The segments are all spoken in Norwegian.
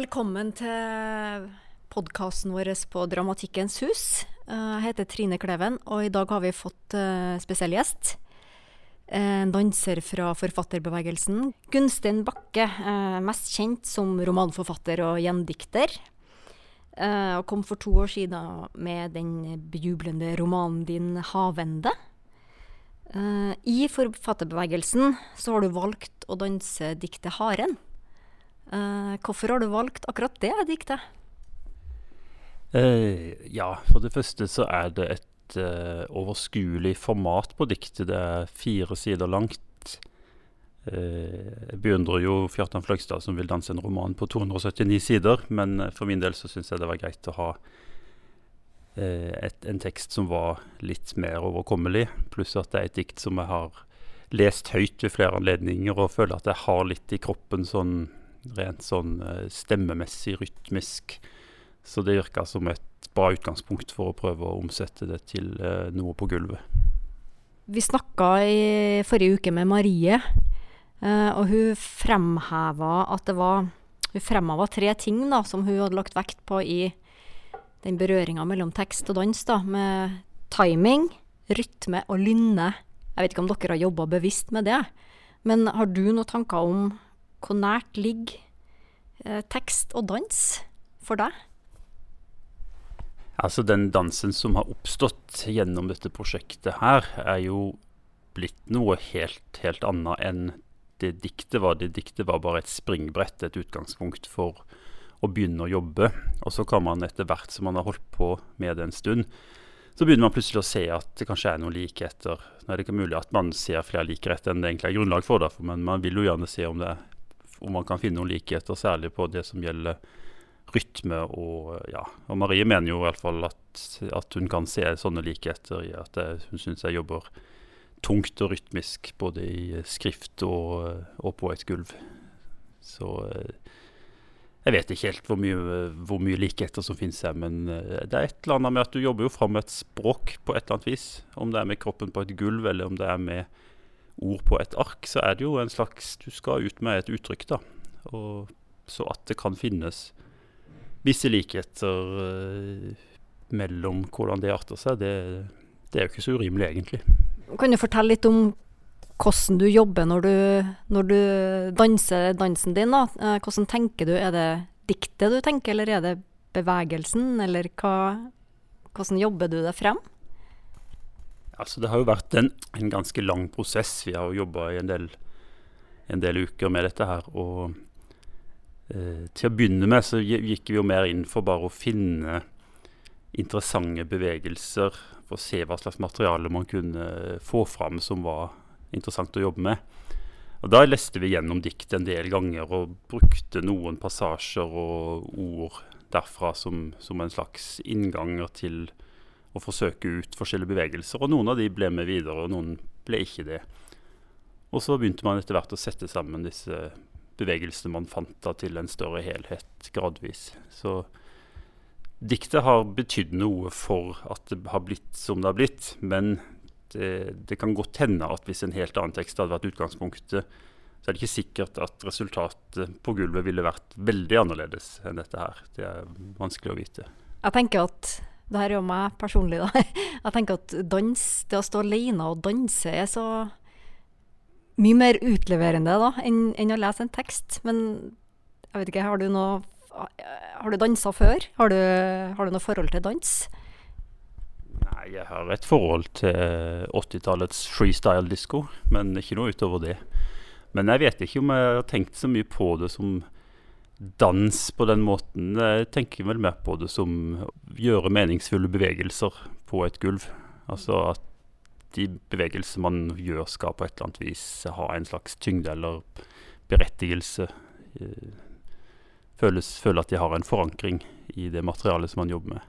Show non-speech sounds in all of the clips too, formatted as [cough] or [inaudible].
Velkommen til podkasten vår på Dramatikkens hus. Eh, Jeg heter Trine Kleven, og i dag har vi fått eh, spesiell gjest. En danser fra forfatterbevegelsen. Gunstein Bakke, eh, mest kjent som romanforfatter og gjendikter. Eh, Og kom for to år siden med den bejublende romanen din 'Havende'. Eh, I forfatterbevegelsen så har du valgt å danse diktet 'Haren'. Eh, hvorfor har du valgt akkurat det diktet? Uh, ja, for det første så er det et uh, overskuelig format på diktet. Det er fire sider langt. Jeg beundrer jo Fjartan Fløgstad som vil danse en roman på 279 sider, men for min del så syns jeg det var greit å ha et, en tekst som var litt mer overkommelig, pluss at det er et dikt som jeg har lest høyt ved flere anledninger, og føler at jeg har litt i kroppen sånn rent sånn eh, stemmemessig, rytmisk. Så det virka som et bra utgangspunkt for å prøve å omsette det til eh, noe på gulvet. Vi snakka i forrige uke med Marie, eh, og hun fremheva at det var Hun fremheva tre ting da, som hun hadde lagt vekt på i den berøringa mellom tekst og dans, da, med timing, rytme og lynne. Jeg vet ikke om dere har jobba bevisst med det, men har du noen tanker om hvor nært ligger eh, tekst og dans for deg? Altså Den dansen som har oppstått gjennom dette prosjektet her, er jo blitt noe helt, helt annet enn det diktet var. Det diktet var bare et springbrett, et utgangspunkt for å begynne å jobbe. Og så kan man etter hvert som man har holdt på med det en stund, så begynner man plutselig å se at det kanskje er noen likheter. Nå er det ikke mulig at man ser flere likheter enn det egentlig er grunnlag for, derfor, men man vil jo gjerne se om, det, om man kan finne noen likheter, særlig på det som gjelder rytme og ja. Og Marie mener jo i hvert fall at, at hun kan se sånne likheter i at jeg, hun syns jeg jobber tungt og rytmisk både i skrift og, og på et gulv. Så eh, jeg vet ikke helt hvor mye, hvor mye likheter som finnes her, men eh, det er et eller annet med at du jobber jo fram et språk på et eller annet vis. Om det er med kroppen på et gulv, eller om det er med ord på et ark, så er det jo en slags Du skal ut med et uttrykk, da. Og så at det kan finnes visse likheter eh, mellom hvordan det arter seg, det, det er jo ikke så urimelig, egentlig. Kan du fortelle litt om hvordan du jobber når du, når du danser dansen din? da? Eh, Hvordan tenker du? Er det diktet du tenker, eller er det bevegelsen, eller hva, hvordan jobber du deg frem? Altså, det har jo vært en, en ganske lang prosess. Vi har jo jobba i en del, en del uker med dette her. Og eh, til å begynne med så gikk vi jo mer inn for bare å finne interessante bevegelser. For å se hva slags materiale man kunne få fram som var interessant å jobbe med. Og Da leste vi gjennom diktet en del ganger og brukte noen passasjer og ord derfra som, som en slags innganger til å forsøke ut forskjellige bevegelser. Og noen av de ble med videre, og noen ble ikke det. Og så begynte man etter hvert å sette sammen disse bevegelsene man fant da til en større helhet gradvis. Så diktet har betydd noe for at det har blitt som det har blitt. Men det, det kan godt hende at hvis en helt annen tekst hadde vært utgangspunktet, så er det ikke sikkert at resultatet på gulvet ville vært veldig annerledes enn dette her. Det er vanskelig å vite. Jeg tenker at det her er jo meg personlig, da. [laughs] Jeg tenker at dans, det å stå alene og danse, er så mye mer utleverende da, enn, enn å lese en tekst. Men jeg vet ikke, har du noe Har du dansa før? Har du, har du noe forhold til dans? Nei, jeg har et forhold til 80-tallets freestyle-disko, men ikke noe utover det. Men jeg vet ikke om jeg har tenkt så mye på det som dans på den måten. Jeg tenker vel mer på det som gjøre meningsfulle bevegelser på et gulv. Altså at de bevegelser man gjør skal på et eller annet vis ha en slags tyngde eller berettigelse. Eh, Føles, føle at de har en forankring i det materialet som man jobber med.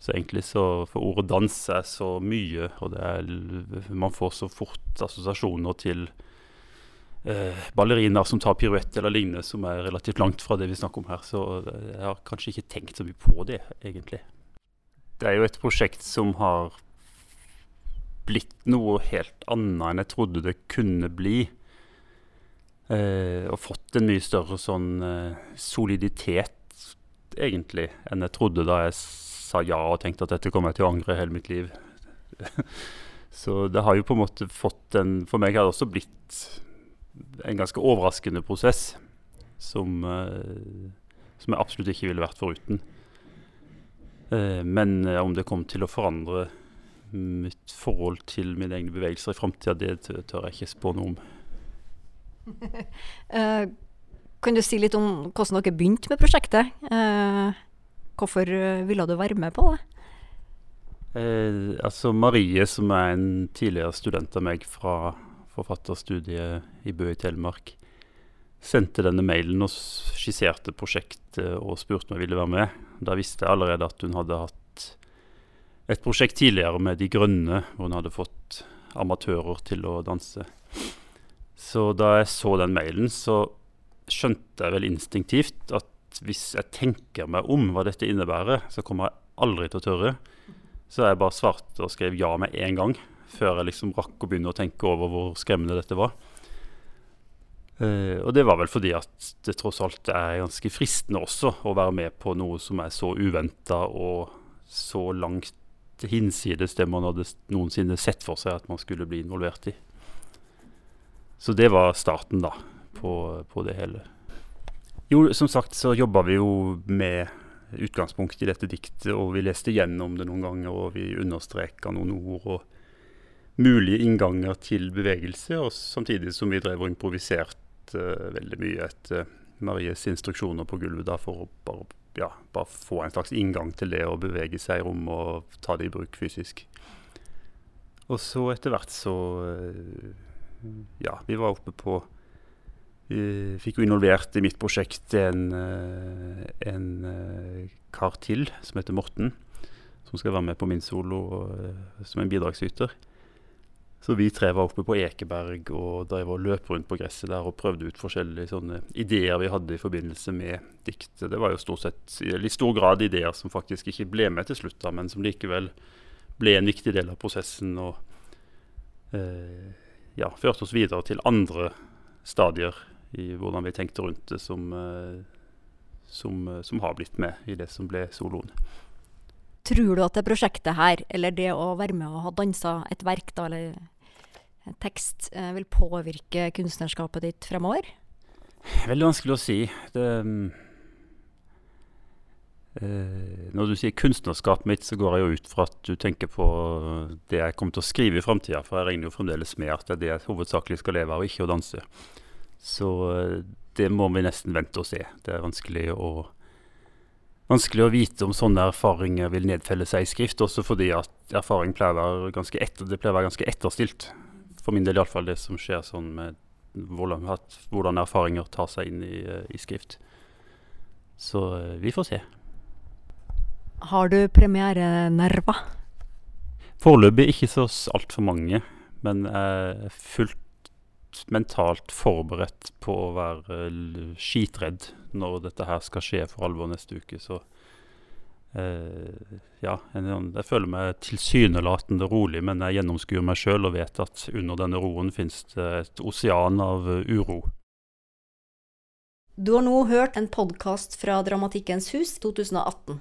Så egentlig så For ordet dans er så mye, og er, man får så fort assosiasjoner til eh, ballerinaer som tar piruett eller lignende, som er relativt langt fra det vi snakker om her. Så eh, jeg har kanskje ikke tenkt så mye på det, egentlig. Det er jo et prosjekt som har blitt noe helt annet enn jeg trodde det kunne bli. Eh, og fått en mye større sånn eh, soliditet, egentlig, enn jeg trodde da jeg sa ja og tenkte at dette kommer jeg til å angre hele mitt liv. [laughs] Så det har jo på en måte fått en For meg har det også blitt en ganske overraskende prosess som, eh, som jeg absolutt ikke ville vært foruten. Eh, men eh, om det kom til å forandre mitt forhold til mine egne bevegelser i framtida, det tør jeg ikke spå noe om. uh, [laughs] kan du si litt om hvordan dere begynte med prosjektet? Uh, hvorfor ville du være med på det? Eh, altså Marie, som er en tidligere student av meg fra forfatterstudiet i Bø i Telemark, sendte denne mailen og skisserte prosjektet og spurte om jeg ville være med. Da visste jeg allerede at hun hadde hatt et prosjekt tidligere med De Grønne, hvor hun hadde fått amatører til å danse. Så da jeg så den mailen, så skjønte jeg vel instinktivt at hvis jeg tenker meg om hva dette innebærer, så kommer jeg aldri til å tørre. Så jeg bare svarte og skrev ja med en gang, før jeg liksom rakk å begynne å tenke over hvor skremmende dette var. Uh, og det var vel fordi at det tross alt er ganske fristende også å være med på noe som er så uventa og så langt hinsides det man hadde noensinne sett for seg at man skulle bli involvert i. Så det var starten, da, på, på det hele. Jo, som sagt så jobba vi jo med utgangspunkt i dette diktet, og vi leste gjennom det noen ganger, og vi understreka noen ord og mulige innganger til bevegelse, og samtidig som vi drev og improviserte eh, veldig mye etter Maries instruksjoner på gulvet, da, for å bare, ja, bare få en slags inngang til det å bevege seg i rommet og ta det i bruk fysisk. Og så etter hvert så eh, Ja, vi var oppe på vi fikk jo involvert i mitt prosjekt en, eh, en eh, kar til som heter Morten, som skal være med på min solo og, som en bidragsyter. Så vi tre var oppe på Ekeberg og drev og løp rundt på gresset der og prøvde ut forskjellige sånne ideer vi hadde i forbindelse med diktet. Det var jo stort sett i stor grad ideer som faktisk ikke ble med til slutt, da, men som likevel ble en viktig del av prosessen og eh, ja, førte oss videre til andre stadier i hvordan vi tenkte rundt det, som, eh, som, eh, som har blitt med i det som ble soloen. Tror du at det prosjektet her, eller det å være med og ha dansa et verk, da, eller en tekst, eh, vil påvirke kunstnerskapet ditt fremover? Veldig vanskelig å si. Det, eh, når du sier kunstnerskapet mitt, så går jeg jo ut fra at du tenker på det jeg kommer til å skrive i framtida, for jeg regner jo fremdeles med at det er det jeg hovedsakelig skal leve av, ikke å danse. Så eh, det må vi nesten vente og se. Det er vanskelig å Vanskelig å vite om sånne erfaringer vil nedfelle seg i skrift, også fordi at erfaring pleier å være ganske, etter, være ganske etterstilt. For min del iallfall det som skjer sånn med hvordan, hvordan erfaringer tar seg inn i, eh, i skrift. Så eh, vi får se. Har du premierenerver? Foreløpig ikke så altfor mange, men jeg er fullt mentalt forberedt på å være skitredd når dette her skal skje for alvor neste uke. Så eh, ja, sånn- jeg føler meg tilsynelatende rolig, men jeg gjennomskuer meg sjøl og vet at under denne roen finnes det et osean av eh, uro. Du har nå hørt en podkast fra Dramatikkens hus 2018.